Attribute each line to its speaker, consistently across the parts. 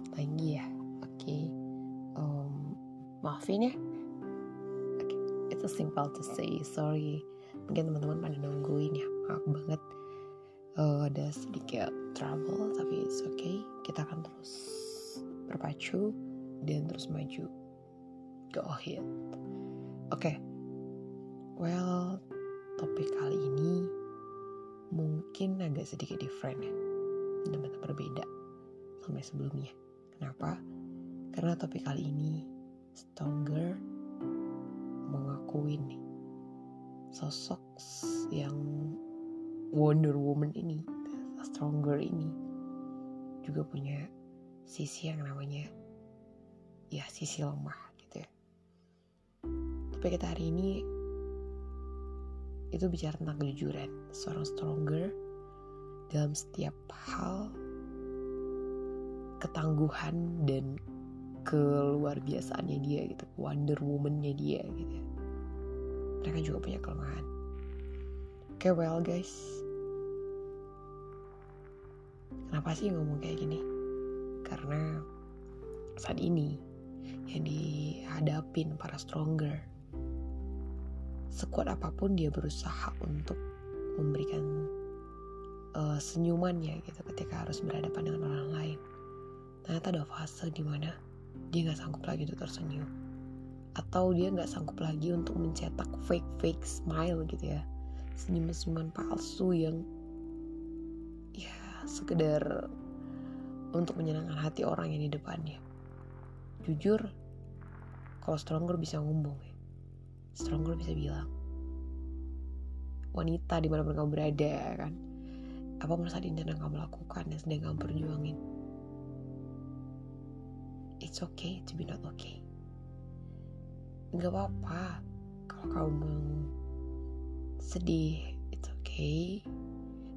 Speaker 1: upload lagi ya. Oke okay. um, maafin ya. Okay. it's a simple to say sorry. Mungkin teman-teman pada nungguin ya. Maaf banget. Uh, ada sedikit trouble tapi it's okay. Kita akan terus berpacu dan terus maju. Go ahead. Oke. Okay. well topik kali ini mungkin agak sedikit different ya. Benar-benar berbeda sama sebelumnya kenapa? Karena topik kali ini stronger mengakuin nih sosok yang Wonder Woman ini stronger ini juga punya sisi yang namanya ya sisi lemah gitu ya. Tapi kita hari ini itu bicara tentang kejujuran seorang stronger dalam setiap hal ketangguhan dan keluar biasaannya dia gitu wonder womannya dia gitu. Mereka juga punya kelemahan. Oke okay, well guys. Kenapa sih ngomong kayak gini? Karena saat ini yang dihadapin para stronger sekuat apa pun dia berusaha untuk memberikan uh, senyumannya gitu ketika harus berhadapan dengan orang lain. Ternyata ada fase di mana dia nggak sanggup lagi untuk tersenyum, atau dia nggak sanggup lagi untuk mencetak fake fake smile gitu ya, senyum-senyuman palsu yang ya sekedar untuk menyenangkan hati orang yang di depannya. Jujur, kalau stronger bisa ngomong ya. Stronger bisa bilang wanita di mana pun kamu berada kan. Apa ini yang kamu lakukan yang sedang kamu perjuangin it's okay to be not okay. Nggak apa-apa kalau kamu sedih it's okay.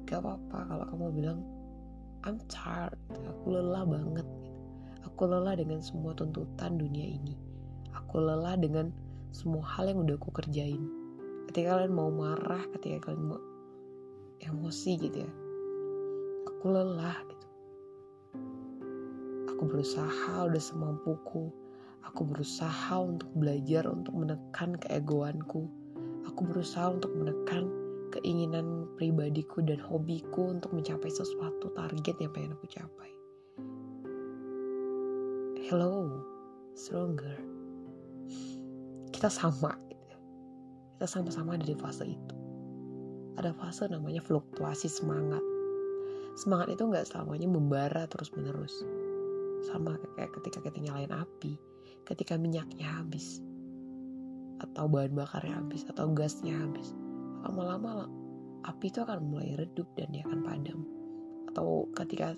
Speaker 1: Gak apa-apa kalau kamu bilang I'm tired aku lelah banget. Aku lelah dengan semua tuntutan dunia ini. Aku lelah dengan semua hal yang udah aku kerjain. Ketika kalian mau marah ketika kalian mau emosi gitu ya aku lelah aku berusaha udah semampuku. Aku berusaha untuk belajar untuk menekan keegoanku. Aku berusaha untuk menekan keinginan pribadiku dan hobiku untuk mencapai sesuatu target yang pengen aku capai. Hello stronger. Kita sama gitu. kita sama-sama ada di fase itu. Ada fase namanya fluktuasi semangat. Semangat itu nggak selamanya membara terus menerus sama kayak ketika kita nyalain api ketika minyaknya habis atau bahan bakarnya habis atau gasnya habis lama-lama api itu akan mulai redup dan dia akan padam. Atau ketika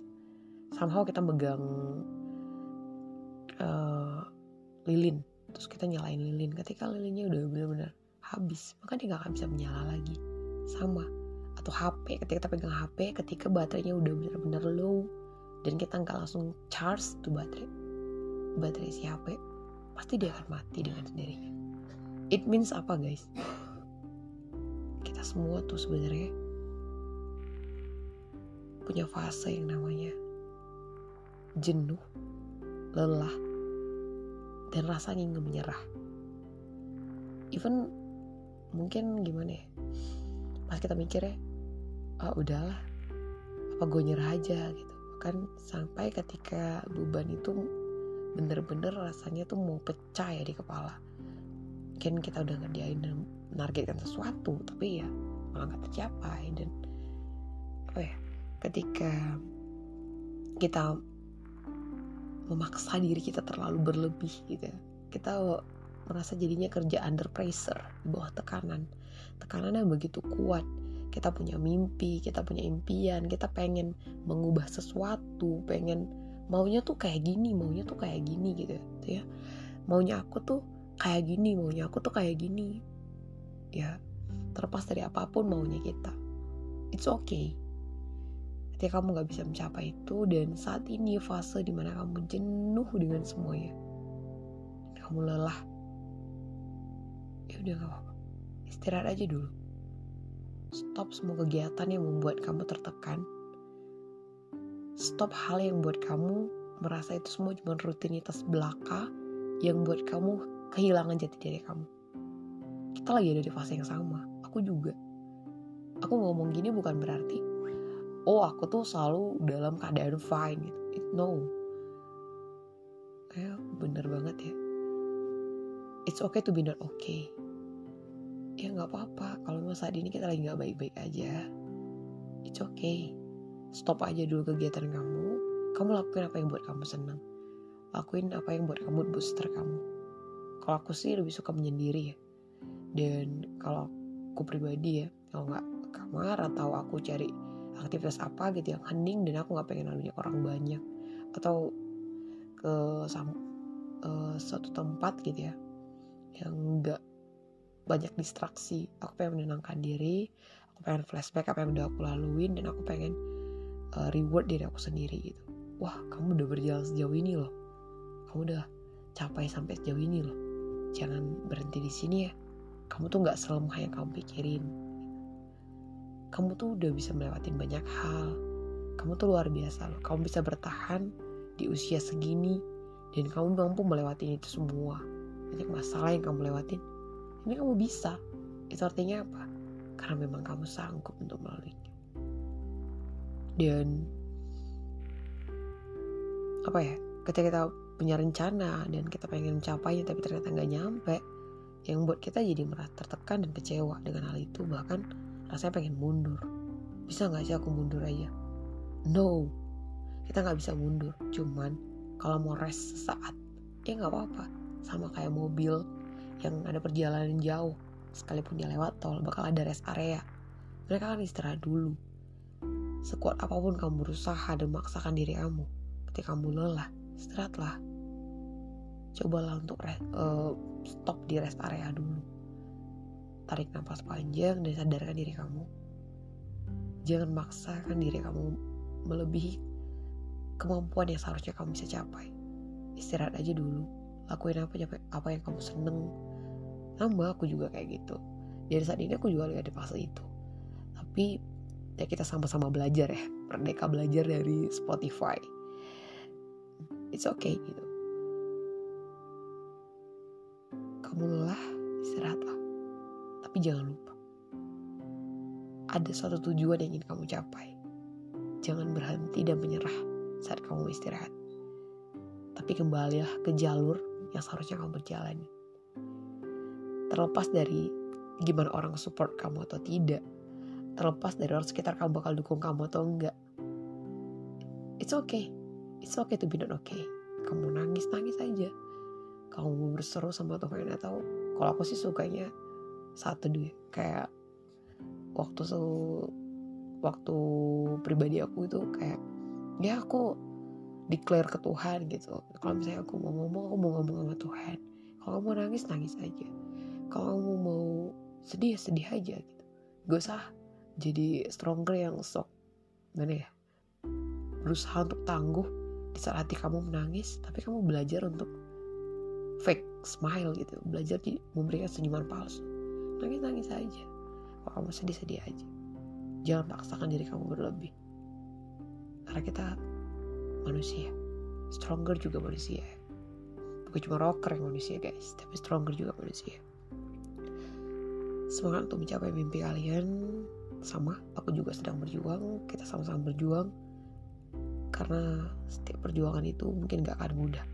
Speaker 1: somehow kita megang uh, lilin terus kita nyalain lilin ketika lilinnya udah benar-benar habis maka dia nggak akan bisa menyala lagi. Sama atau HP ketika kita pegang HP ketika baterainya udah benar-benar low dan kita nggak langsung charge tuh baterai. Baterai si HP pasti dia akan mati dengan sendirinya. It means apa guys? Kita semua tuh sebenarnya punya fase yang namanya jenuh lelah dan rasanya ingin menyerah. Even mungkin gimana ya? Pas kita mikir ya ah udahlah. Apa gue nyerah aja gitu kan sampai ketika beban itu bener-bener rasanya tuh mau pecah ya di kepala. Mungkin kita udah ngerjain dan menargetkan sesuatu tapi ya malah gak tercapai. Dan apa ya ketika kita memaksa diri kita terlalu berlebih gitu kita merasa jadinya kerja under pressure di bawah tekanan. Tekanan yang begitu kuat kita punya mimpi kita punya impian kita pengen mengubah sesuatu pengen maunya tuh kayak gini maunya tuh kayak gini gitu, gitu ya. Maunya aku tuh kayak gini maunya aku tuh kayak gini. Ya terlepas dari apa pun maunya kita. It's okay. Ketika kamu gak bisa mencapai itu dan saat ini fase di mana kamu jenuh dengan semuanya kamu lelah ya udah gak apa-apa. Istirahat aja dulu stop semua kegiatan yang membuat kamu tertekan stop hal yang membuat kamu merasa itu semua cuma rutinitas belaka yang buat kamu kehilangan jati diri kamu. Kita lagi ada di fase yang sama. Aku juga. Aku ngomong gini bukan berarti, oh aku tuh selalu dalam keadaan fine gitu. It, no. Kayak bener banget ya. It's okay to be not okay. Nggak apa-apa. Kalau memang saat ini kita lagi nggak baik-baik aja, it's okay. Stop aja dulu kegiatan kamu. Kamu lakuin apa yang buat kamu senang lakuin apa yang buat kamu booster kamu kalau aku sih lebih suka menyendiri ya dan kalau aku pribadi ya kalau nggak kamar atau aku cari aktivitas apa gitu yang hening dan aku nggak pengen lalunya orang banyak atau ke sam, uh, suatu tempat gitu ya yang nggak banyak distraksi. Aku pengen menenangkan diri aku pengen flashback apa yang udah aku laluin dan aku pengen uh, reward diri aku sendiri gitu. Wah kamu udah berjalan sejauh ini loh. Kamu udah capai sampai sejauh ini loh. Jangan berhenti di sini ya. Kamu tuh nggak selemah yang kamu pikirin. Kamu tuh udah bisa melewati banyak hal. Kamu tuh luar biasa loh. Kamu bisa bertahan di usia segini dan kamu mampu melewati itu semua. Banyak masalah yang kamu lewatin ini kamu bisa. Itu artinya apa? Karena memang kamu sanggup untuk melaluinya dan apa ya? Ketika kita punya rencana dan kita pengen mencapainya tapi ternyata nggak nyampe yang buat kita jadi merasa tertekan dan kecewa dengan hal itu bahkan rasanya pengen mundur. Bisa nggak sih aku mundur aja? No. Kita nggak bisa mundur. Cuman kalau mau rest sesaat ya nggak apa-apa. Sama kayak mobil yang ada perjalanan jauh sekalipun dia lewat tol bakal ada rest area. Mereka kan istirahat dulu. Sekuat apa pun kamu berusaha dan memaksakan diri kamu ketika kamu lelah istirahatlah. Cobalah untuk re, uh, stop di rest area dulu. Tarik nafas panjang dan sadarkan diri kamu. Jangan maksakan diri kamu melebihi kemampuan yang seharusnya kamu bisa capai. Istirahat aja dulu lakuin apa apa yang kamu seneng. Sama aku juga kayak gitu. Dari saat ini aku juga lagi ada fase itu. Tapi ya kita sama-sama belajar ya. Merdeka belajar dari Spotify. It's okay gitu. Kamu lelah istirahatlah tapi jangan lupa. Ada suatu tujuan yang ingin kamu capai. Jangan berhenti dan menyerah saat kamu istirahat. Tapi kembalilah ke jalur yang seharusnya kamu berjalani terlepas dari gimana orang support kamu atau tidak terlepas dari orang sekitar kamu bakal dukung kamu atau enggak it's okay. It's okay to be not okay. Kamu nangis nangis aja. Kamu berseru sama Tuhan atau kalau aku sih sukanya satu dua kayak waktu waktu pribadi aku itu kayak ya aku declare ke Tuhan gitu. Kalau misalnya aku mau ngomong aku mau ngomong sama Tuhan. Kalau kamu nangis nangis aja. Kalau kamu mau sedih ya sedih aja gitu. Gak usah jadi stronger yang sok mana ya berusaha untuk tangguh di saat hati kamu menangis tapi kamu belajar untuk fake smile gitu. Belajar di memberikan senyuman palsu. Nangis nangis aja. Kalau kamu sedih sedih aja. Jangan paksakan diri kamu berlebih. Karena kita manusia. Stronger juga manusia. Bukan cuma rocker yang manusia guys tapi stronger juga manusia. Semangat untuk mencapai mimpi kalian. Sama aku juga sedang berjuang. Kita sama-sama berjuang. Karena setiap perjuangan itu mungkin gak akan mudah.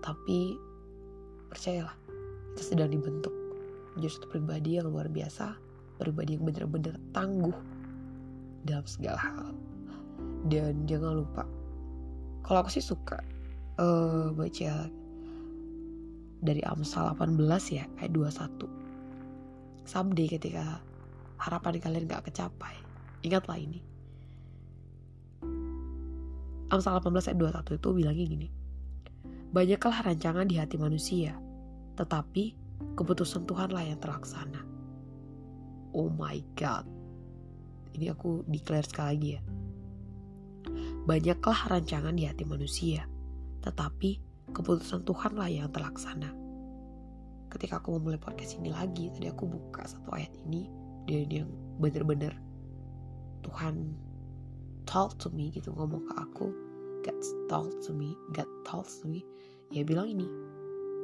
Speaker 1: Tapi percayalah kita sedang dibentuk menjadi satu pribadi yang luar biasa. Pribadi yang benar-benar tangguh dalam segala hal dan jangan lupa kalau aku sih suka uh, baca dari Amsal 18 ya ayat 21 someday ketika harapan kalian gak kecapai ingatlah ini Amsal 18 ayat 21 itu bilangnya gini. Banyaklah rancangan di hati manusia, tetapi keputusan Tuhanlah yang terlaksana. Oh my God. Ini aku declare sekali lagi ya. Banyaklah rancangan di hati manusia, tetapi keputusan Tuhanlah yang terlaksana. Ketika aku memulai podcast ini lagi, tadi aku buka satu ayat ini dan yang bener-bener Tuhan talk to me gitu ngomong ke aku God told to me God told to me. Ya bilang ini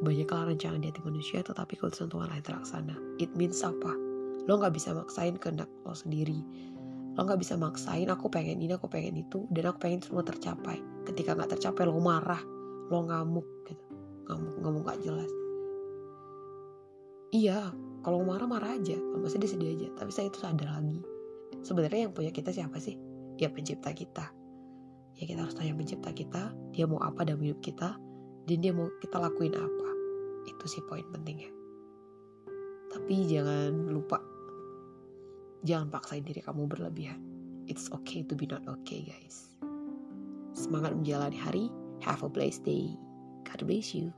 Speaker 1: banyaklah rencana di hati manusia tetapi keputusan Tuhan lain terlaksana. It means apa? Lo nggak bisa maksain kehendak lo sendiri lo nggak bisa maksain aku pengen ini aku pengen itu dan aku pengen semua tercapai. Ketika nggak tercapai lo marah lo ngamuk gitu. Ngamuk ngamuk gak jelas. Iya kalau marah marah aja. Kalau masih sedih aja. Tapi saya itu sadar lagi. Sebenarnya yang punya kita siapa sih? Ya pencipta kita. Ya kita harus tanya pencipta kita dia mau apa dalam hidup kita dan dia mau kita lakuin apa. Itu sih poin pentingnya. Tapi jangan lupa jangan paksain diri kamu berlebihan. It's okay to be not okay guys. Semangat menjalani hari. Have a blessed day. God bless you